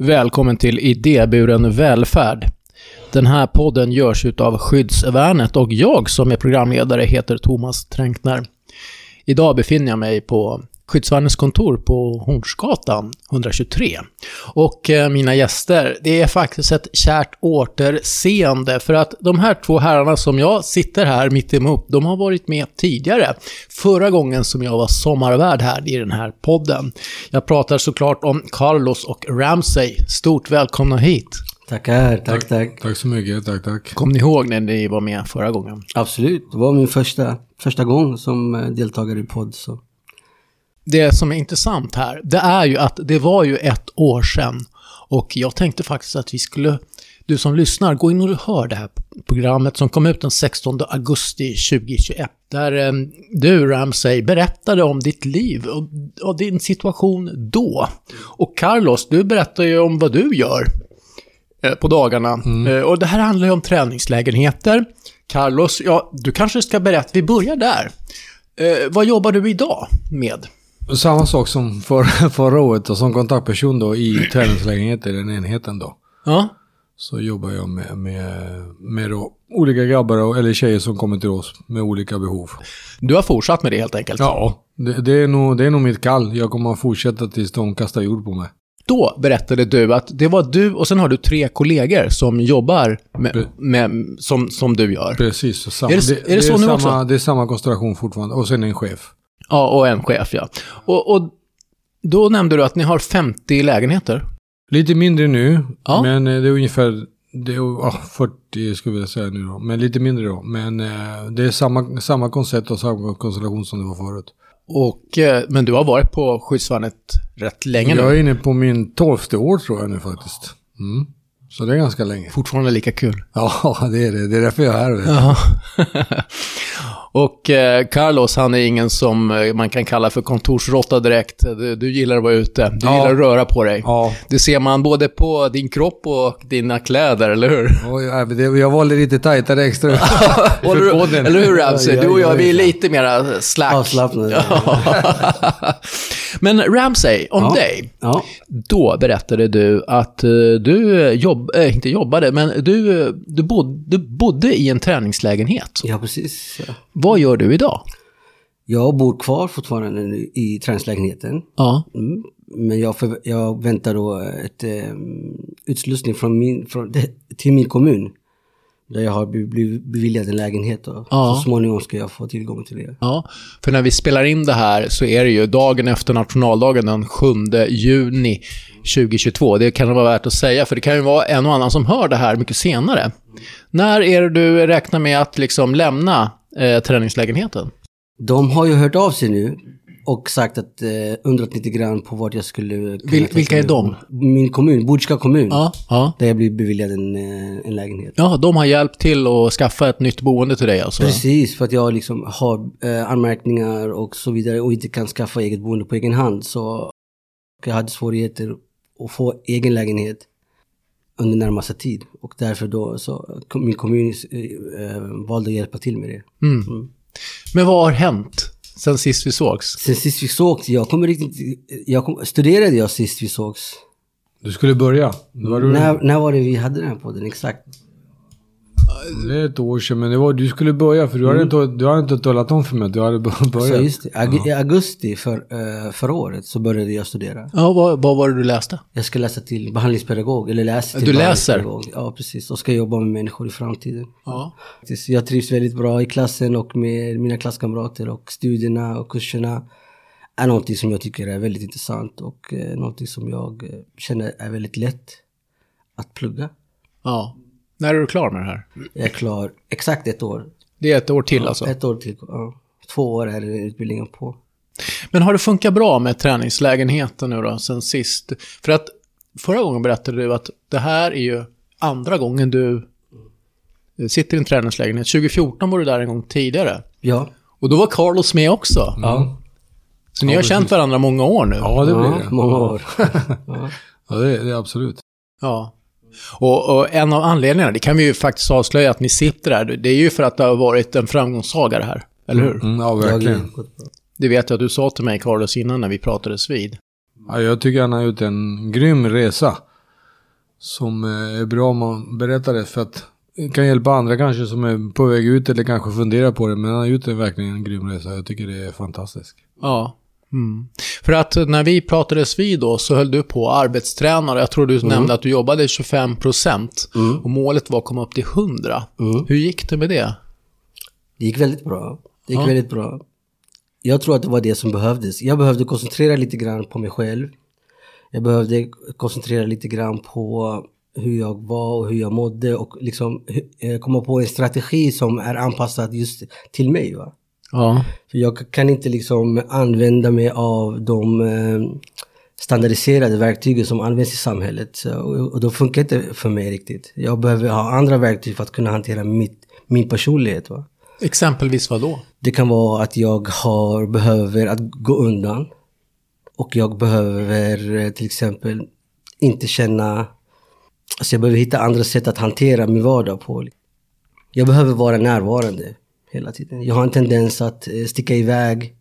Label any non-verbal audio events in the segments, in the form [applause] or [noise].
Välkommen till Idéburen välfärd. Den här podden görs utav Skyddsvärnet och jag som är programledare heter Thomas Tränkner. Idag befinner jag mig på Skyddsvärnets kontor på Hornsgatan 123. Och eh, mina gäster, det är faktiskt ett kärt återseende för att de här två herrarna som jag sitter här mitt emot, de har varit med tidigare. Förra gången som jag var sommarvärd här i den här podden. Jag pratar såklart om Carlos och Ramsey. Stort välkomna hit. Tackar, tack, tack. Tack så mycket, tack, tack. Kom ni ihåg när ni var med förra gången? Absolut, det var min första, första gång som eh, deltagare i podd. Så. Det som är intressant här, det är ju att det var ju ett år sedan. Och jag tänkte faktiskt att vi skulle, du som lyssnar, gå in och hör det här programmet som kom ut den 16 augusti 2021. Där eh, du, Ramsey, berättade om ditt liv och, och din situation då. Och Carlos, du berättar ju om vad du gör eh, på dagarna. Eh, Och det här handlar ju om träningslägenheter. Carlos, ja, du kanske ska berätta, vi börjar där. Eh, vad jobbar du idag med? Samma sak som för, [laughs] förra året och som kontaktperson då i träningslägenheter, den enheten då. Ja, Så jobbar jag med, med, med då olika grabbar eller tjejer som kommer till oss med olika behov. du har fortsatt med det helt enkelt. Ja, det, det, är nog, det är nog mitt kall. Jag kommer att fortsätta tills de kastar jord på mig. Då berättade du att det var du och sen har du tre kollegor som jobbar med, med, som, som du gör. Precis. Samma, Är det- är det så nu samma, också? Det är samma konstellation fortfarande. Och sen en chef. Ja, och en chef ja. Och, och då nämnde du att ni har 50 lägenheter. Lite mindre nu, Ja. men eh, det är ungefär det är, ja, 40 skulle jag säga nu då. Men lite mindre då. Men eh, det är samma, samma koncept och samma konstellation som det var förut. Och, eh, men du har varit på skyddsvärnet rätt länge nu. Jag är inne på min tolfte år tror jag nu faktiskt. Mm. Så det är ganska länge. Fortfarande lika kul. Ja, [laughs] det är det. Det är därför jag är här. vet [laughs] och eh, Carlos, han är ingen som eh, man kan kalla för kontorsråtta direkt. Du, du gillar att vara ute. Du Ja. gillar att röra på dig. Ja, Det ser man både på din kropp och dina kläder, eller hur? [laughs] och jag, valde lite tajtare extra. Podden. eller hur Ramsey? Du och ja, jag, vi är lite mera slack. Avslappnade. Men Ramsey, om dig. Ja, Då berättade du att eh, du jobb, äh, inte jobbade, men du, eh, du, bod, du bodde i en träningslägenhet. ja precis. Ja. Vad gör du idag? Jag bor kvar fortfarande i träningslägenheten. Ja. Mm. Men jag, för, jag väntar då ett eh, utslussning från min, från, [laughs] till min kommun. Där jag har blivit beviljad en lägenhet. Och Ja. Så småningom ska jag få tillgång till det. Ja, för när vi spelar in det här så är det ju dagen efter nationaldagen den 7 juni 2022. Det kan vara värt att säga, för det kan ju vara en och annan som hör det här mycket senare. När är det du räknar med att liksom lämna eh, träningslägenheten? De har ju hört av sig nu och sagt att eh, undrat lite grann på vart jag skulle kunna Vil- vilka är de? Min kommun, Bodska kommun. Ja, ja. Där jag blir beviljad en, eh, en lägenhet. Ja, de har hjälpt till att skaffa ett nytt boende till dig alltså? Precis, för att jag liksom har eh, anmärkningar och så vidare och inte kan skaffa eget boende på egen hand. Så jag hade svårigheter att få egen lägenhet under närmaste tid. Och därför då så min kommun eh, valde att hjälpa till med det. Mm. Men vad har hänt sen sist vi sågs? Sen sist vi sågs, jag kommer riktigt, jag kom, studerade jag sist vi sågs? Du skulle börja. Var, du, När, när var det vi hade den här podden exakt? Det är ett år sedan, men det var, du skulle börja för du hade, inte, du hade inte talat om för mig att du hade [laughs] börjat. Så just det, Aug- i augusti för, eh, förra året så började jag studera. Ja, vad, vad var det du läste? Jag ska läsa till behandlingspedagog, eller läsa till Du läser? Ja, precis. Och ska jobba med människor i framtiden. Ja. Jag trivs väldigt bra i klassen och med mina klasskamrater och studierna och kurserna är någonting som jag tycker är väldigt intressant och eh, någonting som jag eh, känner är väldigt lätt att plugga. ja. När är du klar med det här? Jag är klar exakt ett år. Det är ett år till alltså? Ett år till. Ja. Två år är utbildningen på. Men har det funkat bra med träningslägenheten nu då, sen sist? För att förra gången berättade du att det här är ju andra gången du sitter i en träningslägenhet. 2014 var du där en gång tidigare. Ja. Och då var Carlos med också. Ja. Så ni har känt varandra många år nu. Ja, det blir ja, det. Många Ja. år. ja. [laughs] Ja, det är det är absolut. Ja. Och, och en av anledningarna, det kan vi ju faktiskt avslöja att ni sitter där, det är ju för att det har varit en framgångssaga det här. Eller hur? Mm, ja, verkligen. Det vet jag att du sa till mig, Carlos, innan när vi pratades vid. Ja, jag tycker han har gjort en grym resa. som eh, är bra om man berättar det. För att det kan hjälpa andra kanske som är på väg ut eller kanske funderar på det. Men han har gjort en verkligen en grym resa. Jag tycker det är fantastiskt. Ja. Mm. För att när vi pratades vid då så höll du på arbetstränare. Jag tror du Mm. nämnde att du jobbade 25% och målet var att komma upp till 100. Mm. Hur gick det med det? Det gick väldigt bra. Det gick Ja. väldigt bra. Jag tror att det var det som behövdes. Jag behövde koncentrera lite grann på mig själv. Jag behövde koncentrera lite grann på hur jag var och hur jag mådde och liksom eh, komma på en strategi som är anpassad just till mig. Va? Ja. För jag kan inte liksom använda mig av de eh, standardiserade verktygen som används i samhället. Så, och, då funkar inte för mig riktigt. Jag behöver ha andra verktyg för att kunna hantera mitt, min personlighet. Va? Exempelvis vad då? Det kan vara att jag har, behöver att gå undan. Och jag behöver eh, till exempel inte känna... Alltså jag behöver hitta andra sätt att hantera min vardag på. Jag behöver vara närvarande hela tiden. Jag har en tendens att eh, sticka iväg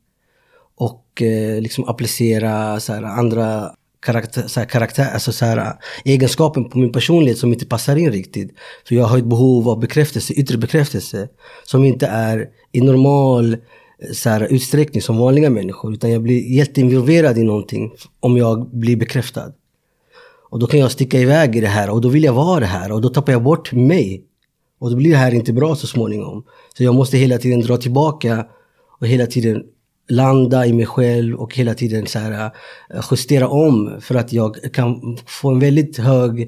och eh, liksom applicera så här, andra karaktär, så här, karaktär, alltså så här, eh, egenskapen på min personlighet som inte passar in riktigt. Så jag har ett behov av bekräftelse, yttre bekräftelse, som inte är i normal eh, så här, utsträckning som vanliga människor. Utan jag blir jätteinvolverad i någonting om jag blir bekräftad. Och då kan jag sticka iväg i det här och då vill jag vara det här och då tappar jag bort mig. Och då blir det här inte bra så småningom. Så jag måste hela tiden dra tillbaka och hela tiden landa i mig själv och hela tiden så här, eh, justera om för att jag kan få en väldigt hög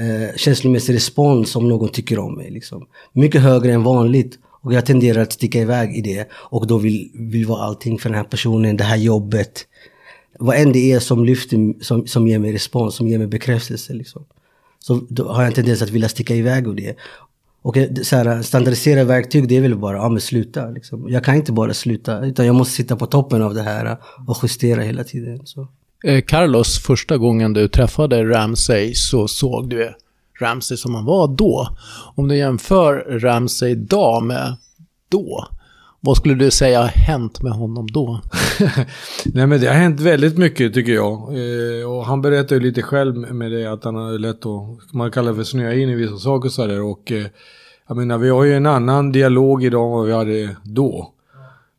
eh, känslomässig respons om någon tycker om mig. Liksom. Mycket högre än vanligt. Och jag tenderar att sticka iväg i det och då vill, vill vara allting för den här personen, det här jobbet. Vad än det är som lyfter, som, som ger mig respons, som ger mig bekräftelse. Liksom. Så då har jag en tendens att vilja sticka iväg ur det. Och så här, standardisera verktyg, det är väl bara, ja men sluta. Liksom. Jag kan inte bara sluta, utan jag måste sitta på toppen av det här och justera hela tiden. Så. Eh, Carlos, första gången du träffade Ramsey så såg du Ramsey som han var då. Om du jämför Ramsey idag med då, vad skulle du säga har hänt med honom då? [laughs] Nej men det har hänt väldigt mycket tycker jag. Eh, och han berättar ju lite själv med det att han har lätt att, man kallar det för snöa in i vissa saker och sådär. Och eh, jag menar vi har ju en annan dialog idag än vad vi hade då.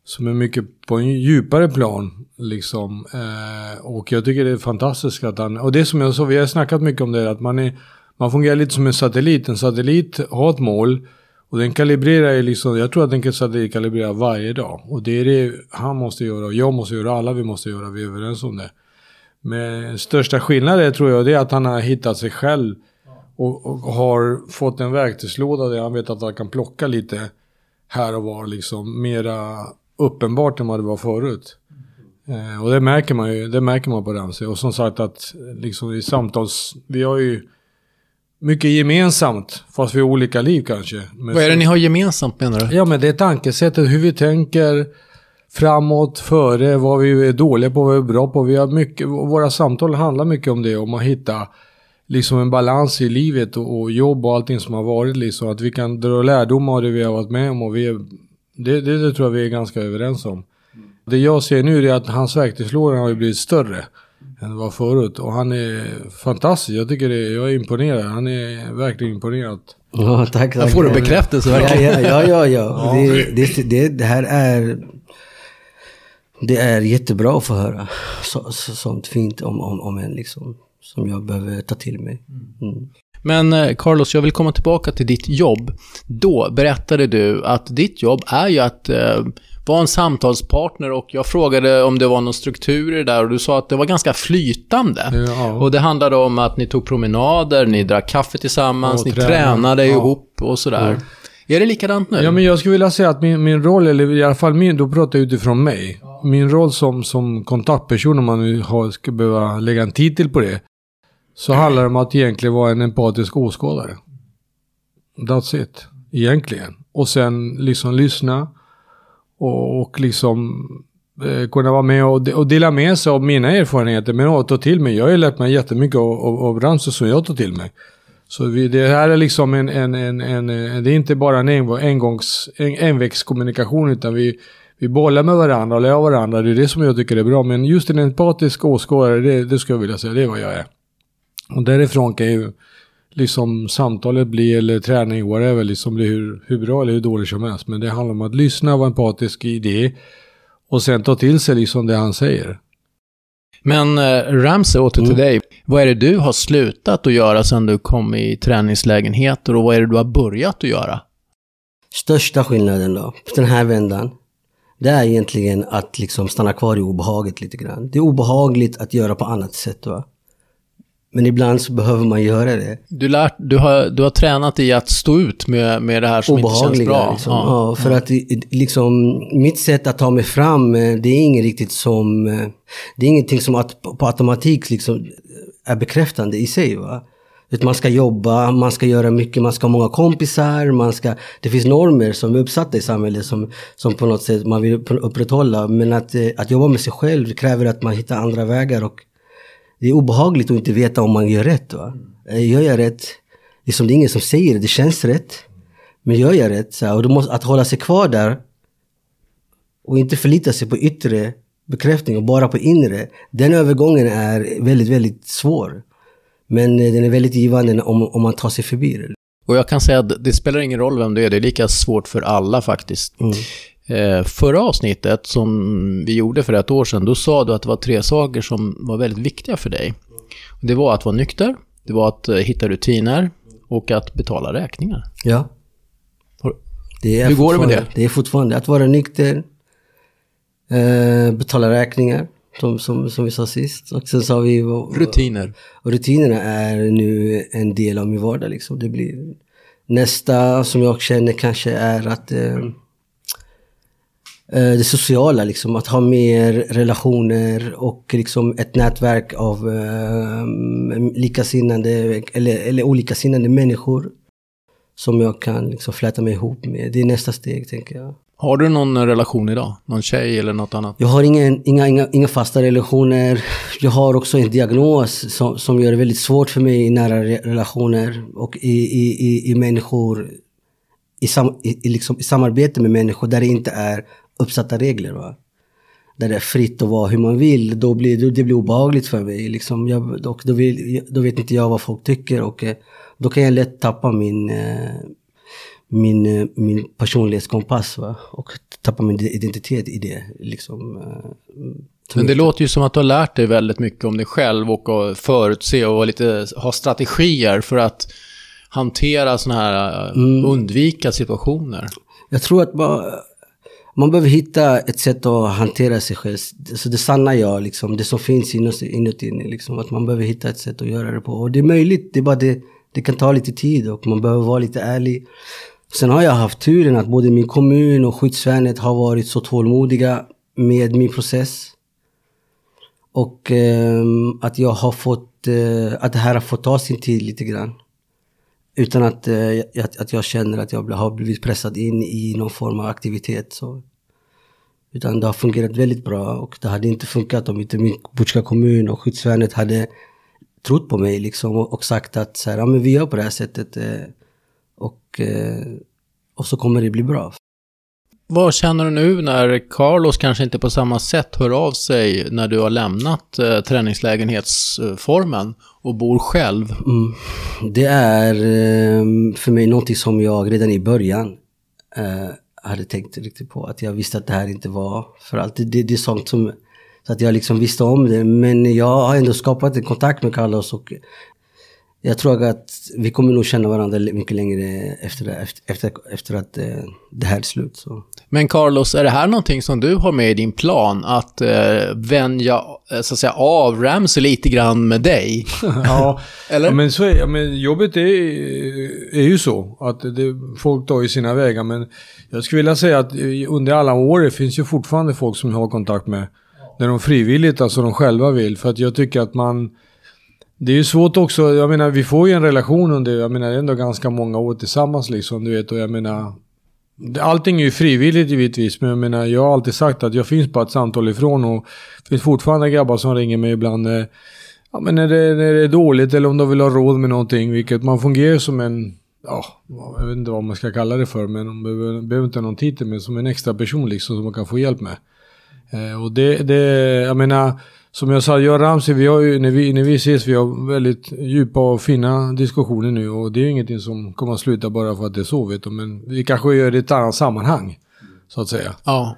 Som är mycket på en djupare plan liksom. Eh, och jag tycker det är fantastiskt att han, och det som jag sa, vi har snackat mycket om det, att man är, man fungerar lite som en satellit. En satellit har ett mål. Och den kalibrerar ju liksom, jag tror att den kan kalibrera varje dag. Och det är det han måste göra och jag måste göra, alla vi måste göra, vi är överens om det. Men största skillnaden tror jag det är att han har hittat sig själv. Och, och har fått en verktygslåda där han vet att han kan plocka lite här och var liksom mera uppenbart än vad det var förut. Eh, och det märker man ju, det märker man på Ramsey. Och som sagt att liksom i samtals, vi har ju mycket gemensamt, fast vi har olika liv kanske. Vad är det ni har gemensamt menar du? Ja men det är tankesättet, hur vi tänker framåt, före, vad vi är dåliga på, vad vi är bra på. Vi har mycket, våra samtal handlar mycket om det, om att hitta liksom en balans i livet och, och jobb och allting som har varit. Liksom, att vi kan dra lärdom av det vi har varit med om. Och vi är, det, det, det tror jag vi är ganska överens om. Det jag ser nu är att hans verktygslåda har blivit större än det var förut. Och han är fantastisk. Jag tycker det, jag är imponerad. Han är verkligen imponerad. Ja, tack, tack. får du bekräftelse Ja, verkligen. ja, ja. ja, ja. Det, det, det, det här är... Det är jättebra att få höra så, så, sånt fint om, om, om en liksom. Som jag behöver ta till mig. Mm. Men eh, Carlos, jag vill komma tillbaka till ditt jobb. Då berättade du att ditt jobb är ju att vara en samtalspartner och jag frågade om det var någon struktur i det där och du sa att det var ganska flytande. Ja. Och det handlade om att ni tog promenader, ni drack kaffe tillsammans, Och ni tränade. tränade Ja. ihop och sådär. Är det likadant nu? Ja, men jag skulle vilja säga att min, min roll, eller i alla fall min, då pratar jag utifrån mig. Min roll som, som kontaktperson, om man nu har, ska behöva lägga en titel på det, så handlar det om att egentligen vara en empatisk åskådare. That's it, egentligen. Och sen liksom lyssna och, och liksom eh, kunna vara med och, de- och dela med sig av mina erfarenheter, men att ta till mig. Jag har ju lärt mig jättemycket av, av, av Ramsey som jag tar till mig. Så vi, det här är liksom en, en, en, en, en det är inte bara en engångs, en, envägskommunikation utan vi, vi bollar med varandra och lär varandra. Det är det som jag tycker är bra. Men just en empatisk åskådare, det, det skulle jag vilja säga, det är vad jag är. Och därifrån kan ju liksom samtalet blir, eller träning, whatever, liksom blir hur, hur bra eller hur dåligt som helst. Men det handlar om att lyssna, vara empatisk i det och sen ta till sig liksom det han säger. Men eh, Ramsey, åter till Mm. dig. Vad är det du har slutat att göra sedan du kom i träningslägenheter och vad är det du har börjat att göra? Största skillnaden då, den här vändan, det är egentligen att liksom stanna kvar i obehaget lite grann. Det är obehagligt att göra på annat sätt va. Men ibland så behöver man göra det. Du, lärt, du, har, du har tränat i att stå ut med, med det här som inte känns bra. liksom. Ja. för att i- i- liksom, mitt sätt att ta mig fram, eh, det är inget riktigt som... eh, Det är ingenting som att, på automatik liksom är bekräftande i sig. Va? Man ska jobba, man ska göra mycket, man ska ha många kompisar, man ska... Det finns normer som är uppsatta i samhället som, som på något sätt man vill upprätthålla. Men att, eh, att jobba med sig själv kräver att man hittar andra vägar och det är obehagligt att inte veta om man gör rätt. Va? Eh, Gör jag rätt? Liksom, det är ingen som säger det, det känns rätt. Men gör jag rätt? Så och då måste, att hålla sig kvar där och inte förlita sig på yttre bekräftning och bara på inre. Den övergången är väldigt, väldigt svår. Men eh, den är väldigt givande om, om man tar sig förbi det. Och jag kan säga att det spelar ingen roll vem du är, det är lika svårt för alla faktiskt. Mm. Eh, förra avsnittet som vi gjorde för ett år sedan, då sa du att det var tre saker som var väldigt viktiga för dig. Det var att vara nykter, det var att eh, hitta rutiner och att betala räkningar. Ja. Har- Det är Hur går det med det? Det är fortfarande att vara nykter, eh, betala räkningar, som, som, som vi sa sist. Och sen sa vi... Rutiner. Och rutinerna är nu en del av min vardag. Liksom. Det blir, nästa som jag känner kanske är att det sociala, liksom, att ha mer relationer och liksom ett nätverk av eh, likasinnande eller, eller olikasinnade människor som jag kan liksom fläta mig ihop med. Det är nästa steg, tänker jag. Har du någon relation idag? Någon tjej eller något annat? Jag har ingen, inga, inga, inga fasta relationer. Jag har också en diagnos som, som gör det väldigt svårt för mig i nära re- relationer och i, i, i, i människor, i, sam, i, liksom, i samarbete med människor där det inte är uppsatta regler. Va? Där det är fritt att vara hur man vill. Då blir då, det blir obehagligt för mig. Liksom. Jag, och då, vill, då vet inte jag vad folk tycker och eh, då kan jag lätt tappa min, eh, min, eh, min personlighetskompass va? och tappa min identitet i det. Liksom, Men det låter ju som att du har lärt dig väldigt mycket om dig själv och förutse och lite, ha strategier för att hantera sådana här, Mm. undvika situationer. Jag tror att man, man behöver hitta ett sätt att hantera sig själv. Så det sanna jag, liksom, det som finns inuti, inuti liksom, att man behöver hitta ett sätt att göra det på. Och det är möjligt, det är bara det, det kan ta lite tid och man behöver vara lite ärlig. Sen har jag haft turen att både min kommun och skyddsvärnet har varit så tålmodiga med min process. Och eh, att jag har fått, eh, att det här har fått ta sin tid lite grann. Utan att, eh, jag- att, att jag känner att jag har blivit pressad in i någon form av aktivitet. Så. Utan det har fungerat väldigt bra och det hade inte funkat om inte min Butjka kommun och skyddsvärnet hade trott på mig liksom och, och sagt att så här, ja, men vi gör på det här sättet eh, och, eh, och så kommer det bli bra. Vad känner du nu när Carlos kanske inte på samma sätt hör av sig när du har lämnat eh, träningslägenhetsformen och bor själv? Mm. Det är eh, för mig någonting som jag redan i början eh, hade tänkt riktigt på. Att jag visste att det här inte var för alltid. Det, det är sånt som... Så att jag liksom visste om det. Men jag har ändå skapat en kontakt med Carlos och jag tror att vi kommer nog känna varandra mycket längre efter, efter, efter, efter att eh, det här är slut. Så. Men Carlos, är det här någonting som du har med i din plan? Att eh, vänja, eh, så att säga, av Ramsey lite grann med dig? [laughs] Ja, Eller? Ja, men, så är, men jobbet är, är ju så. Att det, folk tar ju sina vägar. Men jag skulle vilja säga att under alla år det finns ju fortfarande folk som jag har kontakt med. När de frivilligt, alltså de själva vill. För att jag tycker att man... Det är ju svårt också, jag menar vi får ju en relation under, jag menar ändå ganska många år tillsammans liksom, du vet. Och jag menar... Allting är ju frivilligt givetvis, men jag menar jag har alltid sagt att jag finns bara ett samtal ifrån och det finns fortfarande grabbar som ringer mig ibland. eh, Ja, men när det, när det är dåligt eller om de vill ha råd med någonting, vilket man fungerar som en, ja, jag vet inte vad man ska kalla det för, men de behöver, behöver inte ha någon titel, men som en extra person liksom som man kan få hjälp med. Eh, och det, det, jag menar, som jag sa, jag och Ramsey, vi har ju, när, vi, när vi ses, vi har väldigt djupa och fina diskussioner nu. Och det är ju ingenting som kommer att sluta bara för att det är så, vet du. Men vi kanske gör det i ett annat sammanhang, så att säga. Ja.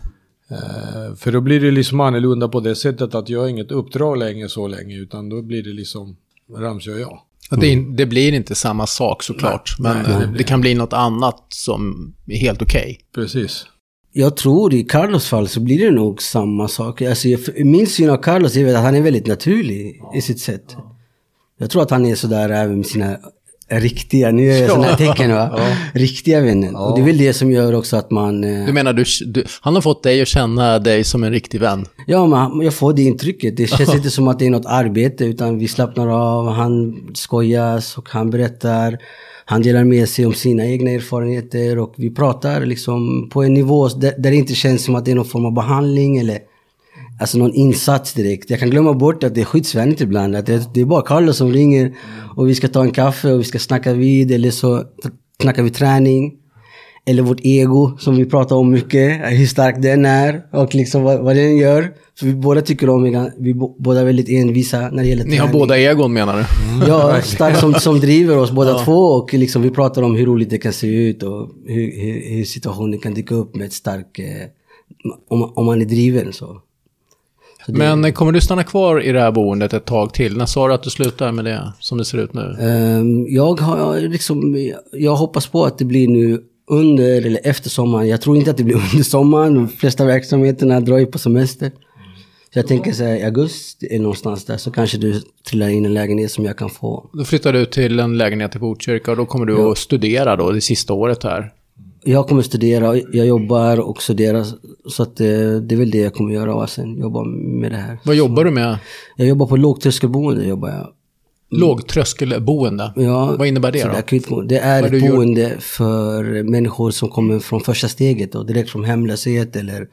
Eh, för då blir det liksom annorlunda på det sättet att jag har inget uppdrag längre så länge, utan då blir det liksom Ramsey och jag. Och Det, det blir inte samma sak såklart, men nej, eh, det kan bli något annat som är helt okej. Precis. Jag tror i Carlos fall så blir det nog samma sak. Alltså, jag- min syn av Carlos är att han är väldigt naturlig i sitt sätt. Jag tror att han är sådär även med sina riktiga, nu gör jag sådana här tecken va? [laughs] Riktiga vänner. Och det är väl det som gör också att man... eh, Du menar, du, du, han har fått dig att känna dig som en riktig vän? Ja, men jag får det intrycket. Det känns [laughs] inte som att det är något arbete utan vi slappnar av, han skojas och han berättar. Han delar med sig om sina egna erfarenheter och vi pratar liksom på en nivå där, där det inte känns som att det är någon form av behandling eller alltså någon insats direkt. Jag kan glömma bort att det är skyddsvänligt ibland. Att det, det är bara Carlos som ringer och vi ska ta en kaffe och vi ska snacka vid eller så snackar vi träning. Eller vårt ego som vi pratar om mycket, hur stark den är och liksom vad, vad den gör. För vi båda tycker om, det, vi båda är väldigt envisa när det gäller Ni har träning. båda egon menar du? Ja, [laughs] stark som, som driver oss båda två och liksom vi pratar om hur roligt det kan se ut och hur, hur, hur situationen kan dyka upp med ett stark, eh, om, om man är driven så. så det, Men kommer du stanna kvar i det här boendet ett tag till? När sa du att du slutar med det som det ser ut nu? Ehm, jag har liksom, jag hoppas på att det blir nu under eller efter sommaren. Jag tror inte att det blir [laughs] under sommaren. De flesta verksamheterna drar ju på semester. Så jag tänker så här, i augusti eller någonstans där så kanske du trillar in en lägenhet som jag kan få. Då flyttar du till en lägenhet i Botkyrka och då kommer du att studera då det sista året här. Jag kommer studera, jag jobbar och studerar. Så att eh, det är väl det jag kommer göra och sen jobba med det här. Vad jobbar du med? Jag jobbar på lågtröskelboende. Jobbar jag. Lågtröskelboende? Ja, Vad innebär det då? Det är ett boende för människor som kommer från första steget och direkt från hemlöshet eller,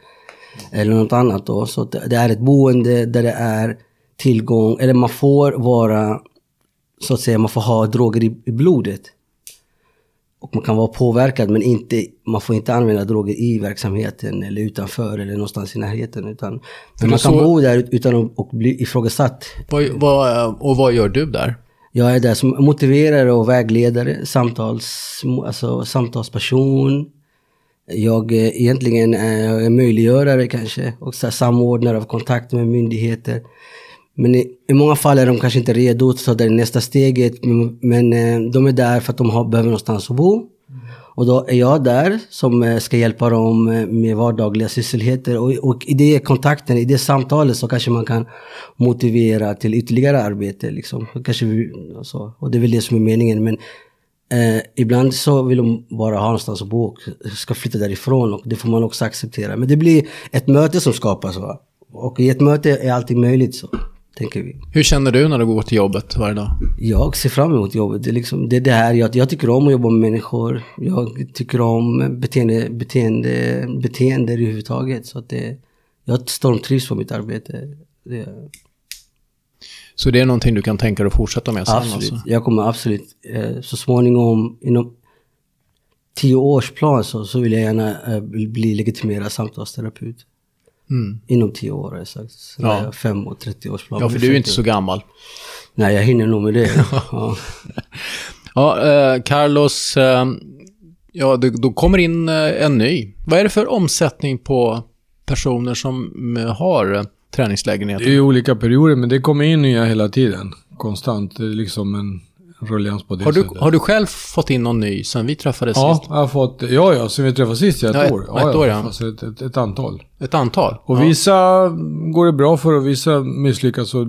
eller något annat. Då. Så det det är ett boende där det är tillgång, eller man får vara, så att säga, man får ha droger i, i blodet. Och man kan vara påverkad men inte, man får inte använda droger i verksamheten eller utanför eller någonstans i närheten. Utan, men man kan så- bo där utan att och bli ifrågasatt. Vad, vad, och vad gör du där? Jag är där som motiverare och vägledare, samtals, alltså, samtalsperson. Jag är egentligen är möjliggörare kanske och så samordnare av kontakter med myndigheter. Men i, i många fall är de kanske inte redo att ta det nästa steget. Men, eh, de är där för att de har, behöver någonstans att bo. Och då är jag där som eh, ska hjälpa dem eh, med vardagliga sysselheter. Och, och i det kontakten, i det samtalet så kanske man kan motivera till ytterligare arbete. Liksom. Kanske vi, och, så. och det är väl det som är meningen. Men eh, ibland så vill de bara ha någonstans att bo och ska flytta därifrån. Och det får man också acceptera. Men det blir ett möte som skapas. Va? Och i ett möte är allting möjligt så, tänker vi. Hur känner du när du går till jobbet varje dag? Jag ser fram emot jobbet. Det är, liksom, det, är det här jag, jag tycker om att jobba med människor. Jag tycker om beteende, beteende, beteende överhuvudtaget. Så att det, jag stormtrivs på mitt arbete. Det, Så det är någonting du kan tänka dig att fortsätta med sen absolut. alltså? Jag kommer absolut eh, så småningom inom tio års plan så, så vill jag gärna eh, bli bli legitimerad samtalsterapeut. Mm. Inom tio år har jag sagt. Så Ja. fem och 30 års plan. Ja, för du är inte så gammal. Nej, jag hinner nog med det. [laughs] ja. Ja, eh, Carlos, eh, ja, det, då kommer in eh, en ny. Vad är det för omsättning på personer som eh, har eh, träningslägenheter? Det är ju olika perioder, men det kommer in nya hela tiden. Konstant. Det är liksom en ruljans på det Har du, sättet. har du själv fått in någon ny sen vi träffades Ja, sist? jag har fått, ja, ja, sen vi träffades sist, ja, ett Ja, ett- år. ett år, ja. Alltså ett, ett, ett antal. Ett antal? Och ja. vissa går det bra för och vissa misslyckas och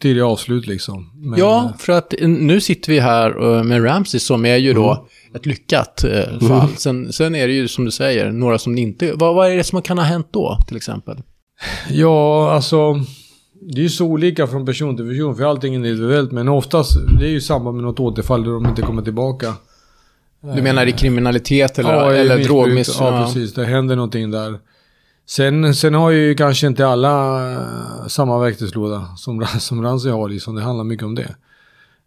tidiga avslut liksom. Men, Ja, för att nu sitter vi här eh, med Ramsey som är ju då ett lyckat eh, fall. Sen, sen är det ju som du säger, några som inte... Vad, vad är det som kan ha hänt då, till exempel? Ja, alltså. Det är ju så olika från person till person, för allting är individuellt. Men oftast, det är ju samband med något återfall där de inte kommer tillbaka. Du menar i kriminalitet eller, Ja, eller missbruk. drogmissbruk? Ja, precis. Det händer någonting där. Sen, sen har ju kanske inte alla eh, samma verktygslåda som, som Ramsey har. Liksom. Det handlar mycket om det.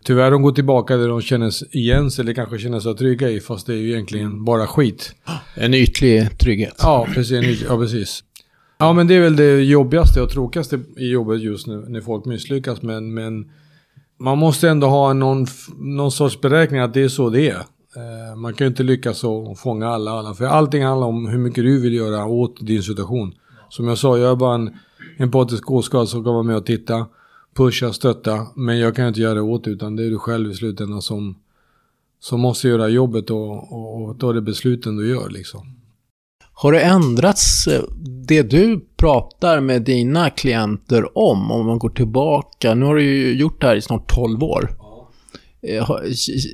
Tyvärr de går tillbaka där de känner sig igen sig eller kanske känner sig trygga i. Fast det är ju egentligen bara skit. En ytlig trygghet. Ja, precis. Ja, precis. Ja, men det är väl det jobbigaste och tråkigaste i jobbet just nu när folk misslyckas. Men, men man måste ändå ha någon, någon sorts beräkning att det är så det är. Eh, man kan ju inte lyckas och fånga alla, alla. För allting handlar om hur mycket du vill göra åt din situation. Som jag sa, jag är bara en empatisk åskådare som kan vara med och titta, pusha, stötta. Men jag kan inte göra det åt utan det är du själv i slutändan som, som måste göra jobbet och, och, och ta de besluten du gör liksom. Har det ändrats eh, det du pratar med dina klienter om, om man går tillbaka? Nu har du ju gjort det här i snart 12 år. Eh,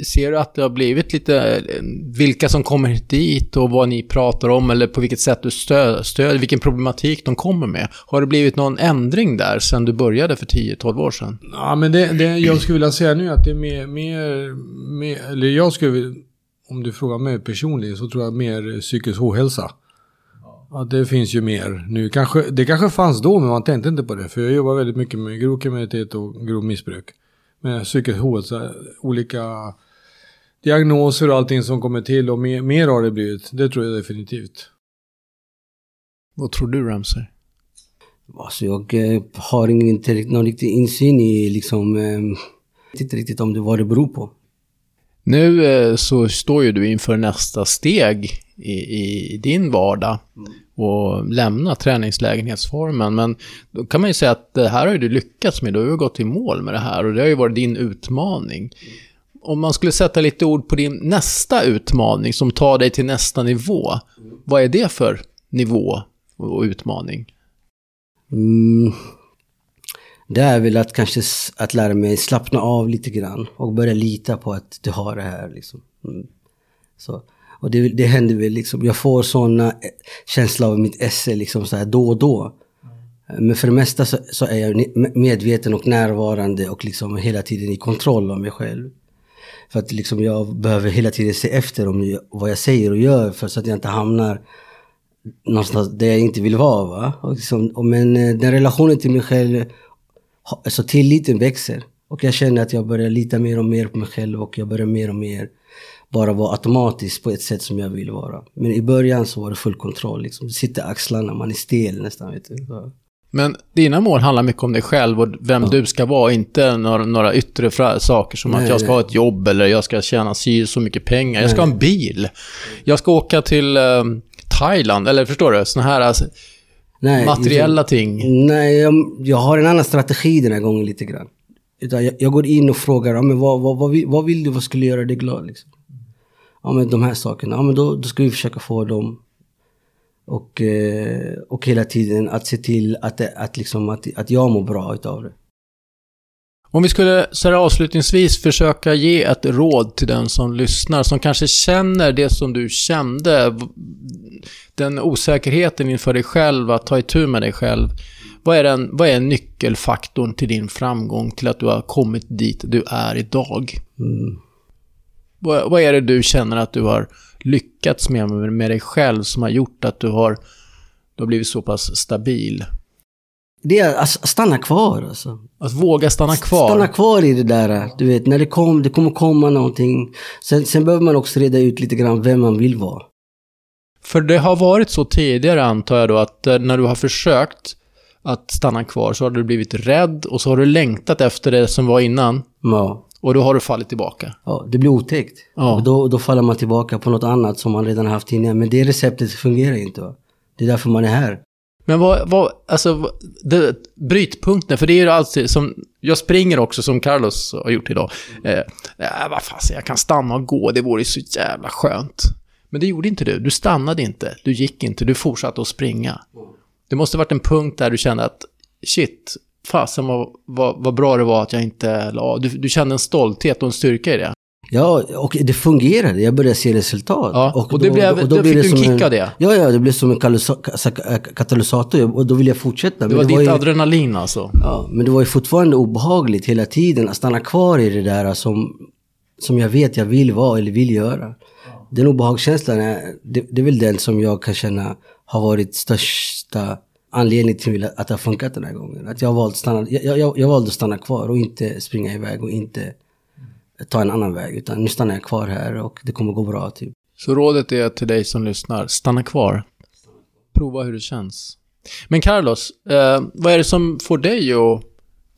ser du att det har blivit lite, eh, vilka som kommer dit och vad ni pratar om eller på vilket sätt du stöder, stöd, vilken problematik de kommer med? Har det blivit någon ändring där sen du började för 10-12 år sedan? Ja, men det, det, jag skulle vilja säga nu att det är mer, mer, mer eller jag skulle, om du frågar mig personligen så tror jag mer psykisk ohälsa. Ja, det finns ju mer nu. Kanske, det kanske fanns då, men man tänkte inte på det. För jag jobbar väldigt mycket med grov kriminalitet och grov missbruk. Med psykisk ohälsa, olika diagnoser och allting som kommer till. Och mer, mer har det blivit. Det tror jag definitivt. Vad tror du, Ramsey? Alltså jag eh, har inte någon riktig insyn i liksom... Jag eh, vet inte riktigt om det vad det beror på. Nu eh, så står ju du inför nästa steg i, i din vardag och lämna träningslägenhetsformen. Men då kan man ju säga att det här har ju du lyckats med. Du har ju gått i mål med det här och det har ju varit din utmaning. Om man skulle sätta lite ord på din nästa utmaning som tar dig till nästa nivå. Vad är det för nivå och utmaning? Mm. Det är väl att kanske att lära mig slappna av lite grann och börja lita på att du har det här. Liksom. Mm. Så. Och det, det händer väl liksom, jag får sådana eh, känslor av mitt esse liksom så här då och då. Eh, men för det mesta så, så, är jag medveten och närvarande och liksom hela tiden i kontroll av mig själv. För att liksom jag behöver hela tiden se efter om vad jag säger och gör för så att jag inte hamnar någonstans där jag inte vill vara. Va? Och liksom, och men eh, den relationen till mig själv, alltså tilliten växer. Och jag känner att jag börjar lita mer och mer på mig själv och jag börjar mer och mer bara vara automatisk på ett sätt som jag vill vara. Men i början så var det full kontroll. Liksom. Det sitter axlarna, man är stel nästan. Vet du. Men dina mål handlar mycket om dig själv och vem ja. du ska vara, inte några, några yttre saker som nej, att jag ska nej. ha ett jobb eller jag ska tjäna si så mycket pengar. Nej. Jag ska ha en bil. Jag ska åka till uh, Thailand, eller förstår du? Såna här alltså, materiella liksom, ting. Nej, jag, jag, har en annan strategi den här gången lite grann. Utan jag, jag går in och frågar, ja, men vad, vad, vad, vill, vad vill du, vad skulle göra dig glad? Liksom? Ja men de här sakerna, ja men då, då ska vi försöka få dem. Och, eh, och hela tiden att se till att, att, liksom, att, att jag mår bra utav det. Om vi skulle så här avslutningsvis försöka ge ett råd till den som lyssnar, som kanske känner det som du kände, den osäkerheten inför dig själv, att ta itu med dig själv. Vad är, den, vad är nyckelfaktorn till din framgång, till att du har kommit dit du är idag? Mm. Vad, vad är det du känner att du har lyckats med, med dig själv som har gjort att du har, du har blivit så pass stabil? Det är att stanna kvar alltså. Att våga stanna kvar? Stanna kvar i det där. Du vet, när det, kom, det kommer komma någonting. Sen, sen behöver man också reda ut lite grann vem man vill vara. För det har varit så tidigare antar jag då att eh, när du har försökt att stanna kvar så har du blivit rädd och så har du längtat efter det som var innan. Ja. Och då har du fallit tillbaka. Ja, det blir otäckt. Ja. Och då, då faller man tillbaka på något annat som man redan haft tidigare. Men det receptet fungerar inte. Va? Det är därför man är här. Men vad, vad alltså, det, brytpunkten, för det är ju alltid som, jag springer också som Carlos har gjort idag. Eh, äh, vad fan, jag kan stanna och gå, det vore så jävla skönt. Men det gjorde inte du, du stannade inte, du gick inte, du fortsatte att springa. Det måste varit en punkt där du kände att, shit, fasen vad, vad, vad bra det var att jag inte la du, du kände en stolthet och en styrka i det. Ja, och det fungerade. Jag började se resultat. Ja, och, och, det blev, och då, då fick det du en kick av det? Ja, ja, det blev som en katalysator och då ville jag fortsätta. Det var, det var ditt ju, adrenalin alltså? Ja, men det var ju fortfarande obehagligt hela tiden att stanna kvar i det där som, som jag vet jag vill vara eller vill göra. Den obehagskänslan, är, det, det är väl den som jag kan känna har varit största anledning till att det har funkat den här gången. Att jag, valt stanna, jag, jag, jag valde att stanna kvar och inte springa iväg och inte ta en annan väg. Utan nu stannar jag kvar här och det kommer gå bra. Typ. Så rådet är till dig som lyssnar, stanna kvar. Prova hur det känns. Men Carlos, eh, vad är det som får dig att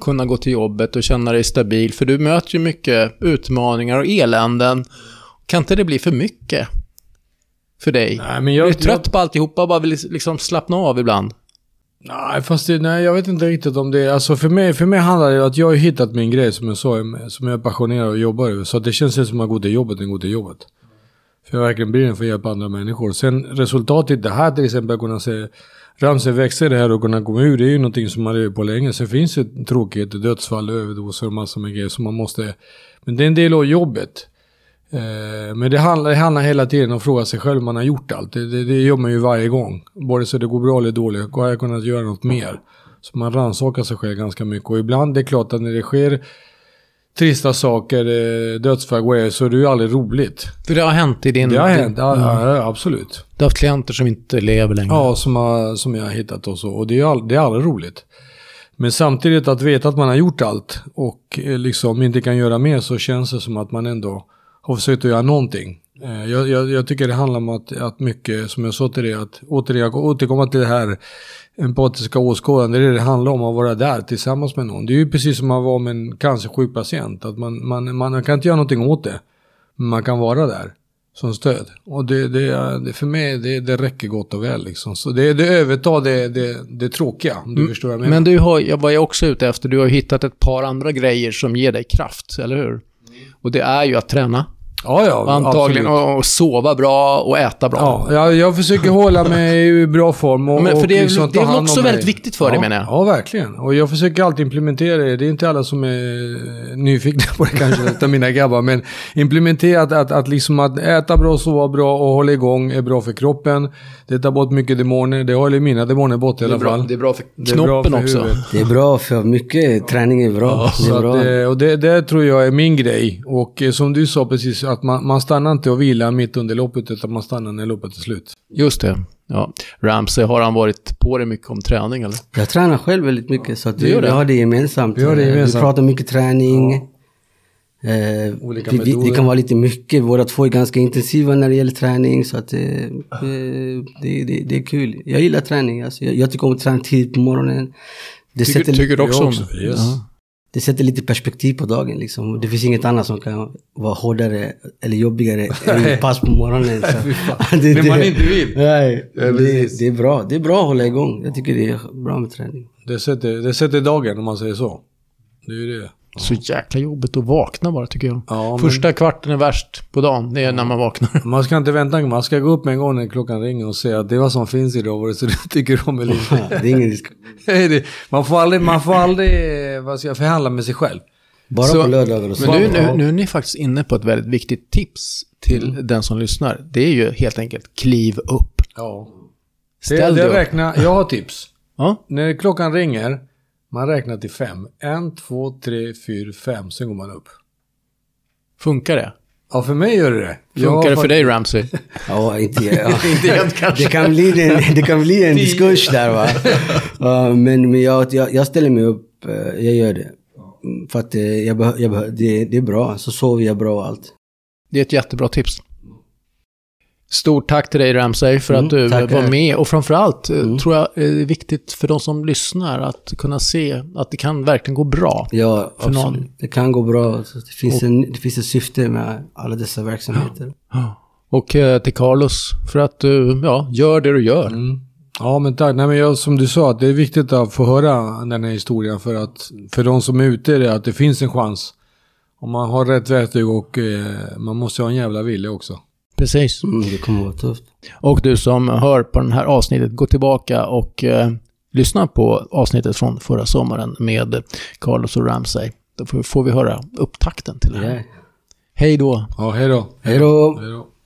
kunna gå till jobbet och känna dig stabil? För du möter ju mycket utmaningar och eländen. Kan inte det bli för mycket för dig? Nej, men Du jag, är trött på alltihopa och bara vill liksom slappna av ibland. Nej, fast det, nej, jag vet inte riktigt om det Alltså för mig, för mig handlar det om att jag har hittat min grej som jag sa, som jag är passionerad och jobbar över. Så det känns som att gå till jobbet, en gå till jobbet. För jag verkligen brinner för att hjälpa andra människor. Sen resultatet, det här till exempel, kunna se ramsor växa det här och kunna komma ur, det är ju någonting som man lever på länge. Sen finns det tråkigheter, dödsfall, överdoser och massor med grejer som man måste... Men det är en del av jobbet. Eh, Men det handlar, det handlar hela tiden om att fråga sig själv om man har gjort allt. Det, det, det gör man ju varje gång. Både så det går bra eller dåligt. Har jag kunnat göra något mer? Så man rannsakar sig själv ganska mycket. Och ibland, det är klart att när det sker trista saker, eh, dödsfall, grejer, så är det ju aldrig roligt. För det har hänt i din... Det har hänt, ja, Mm. ja, ja, absolut. Du har haft klienter som inte lever längre. Ja, som, har, som jag har hittat och så. Och det är, all, det är aldrig roligt. Men samtidigt att veta att man har gjort allt och eh, liksom inte kan göra mer så känns det som att man ändå har försökt att göra någonting. Eh, Jag, jag, jag tycker det handlar om att, att mycket, som jag sa till dig, att återigen återkomma till det här empatiska åskådande. Det är det det handlar om, att vara där tillsammans med någon. Det är ju precis som att vara med en cancersjuk patient. Att man, man, man kan inte göra någonting åt det. Men man kan vara där som stöd. Och det, det, det för mig, det, det räcker gott och väl liksom. Så det, det övertar det, det, det tråkiga, om du förstår vad jag menar. Men du har, jag var ju också ute efter, du har hittat ett par andra grejer som ger dig kraft, eller hur? Och det är ju att träna, ja, ja, antagligen, och, och sova bra och äta bra. Ja, jag, jag försöker hålla mig i bra form och, Men för och det är- liksom det är väl också väldigt viktigt för dig, ja, menar jag. Ja, verkligen. Och jag försöker alltid implementera det. Det är inte alla som är eh, nyfikna på det kanske, [laughs] av mina grabbar. Men implementera att, att, att, liksom att äta bra, sova bra och hålla igång är bra för kroppen. Det tar bort mycket demoner. Det håller mina demoner bort i det, är alla bra, fall. det är bra för Det är bra knoppen för också. huvudet. Det är bra för mycket träning är bra. det Så är att, bra. eh, och det, det tror jag är min grej. Och eh, som du sa precis, att man, man stannar inte och vilar mitt under loppet, utan man stannar när loppet är slut. Just det. Ja. Ramsey, har han varit på dig mycket om träning eller? Jag tränar själv väldigt mycket så att vi, gör det? vi har det gemensamt. Vi har det Eh, gemensamt. Vi pratar mycket träning. Eh, Olika vi, det kan vara lite mycket. Båda två är ganska intensiva när det gäller träning. Så att, eh, det, det, det är kul. Jag gillar träning. Alltså, jag, jag tycker om att träna tidigt på morgonen. Det Tycker, sätter, tycker du också jag om också, det? yes. Ja. Det sätter lite perspektiv på dagen. Liksom. Det finns inget annat som kan vara hårdare eller jobbigare [laughs] än pass på morgonen. Så. [laughs] det, När man inte vill. Nej, Ja, det, det är bra. Det är bra att hålla igång. Jag tycker det är bra med träning. Det sätter, det sätter dagen om man säger så. Det är ju det. Så jäkla jobbigt att vakna bara tycker jag. Ja, men- Första kvarten är värst på dagen, det är när man vaknar. [laughs] Man ska inte vänta, man ska gå upp en gång när klockan ringer och säga att det är vad som finns idag, vare sig du tycker om eller inte. det är ingen diskussion. [laughs] Det- man får aldrig, man får aldrig vad ska jag, förhandla med sig själv. Bara Så- på lördagar och så. Men nu, nu, nu är ni faktiskt inne på ett väldigt viktigt tips till den som lyssnar. Det är ju helt enkelt kliv upp. Ja. Det, Ställ dig det upp. räknar, jag har tips. Ja, När klockan ringer, man räknar till fem. En, två, tre, fyra, fem. Sen går man upp. funkar det? Ja, för mig gör det det. Funkar det för dig Ramsey? Ja, inte, ja. [laughs] Inte helt kanske. det, kan bli en, det kan bli en [laughs] diskurs där va. Ja, men men jag, jag, jag ställer mig upp, eh, jag gör det. För att eh, jag jag det, det är bra, så sover jag bra och allt. Det är ett jättebra tips. Stort tack till dig Ramsey för Mm, att du var med. Och framförallt eh, Mm. tror jag det är viktigt för de som lyssnar att kunna se att det kan verkligen gå bra. Ja, För någon. absolut. Det kan gå bra. Det finns, en, det finns ett syfte med alla dessa verksamheter. Och eh, till Carlos för att du ja, gör det du gör. Mm. Ja, men tack. Nej, men jag, som du sa, att det är viktigt att få höra den här historien för att för de som är ute, det, att det finns en chans. Om man har rätt verktyg och eh, man måste ha en jävla vilja också. Precis. Mm, det kommer vara tufft. Och du som hör på det här avsnittet, gå tillbaka och eh, lyssna på avsnittet från förra sommaren med Carlos och Ramsey. Då får- vi höra upptakten till det här. Ja. Hej då! Ja, hej då. Hej då! Hej då.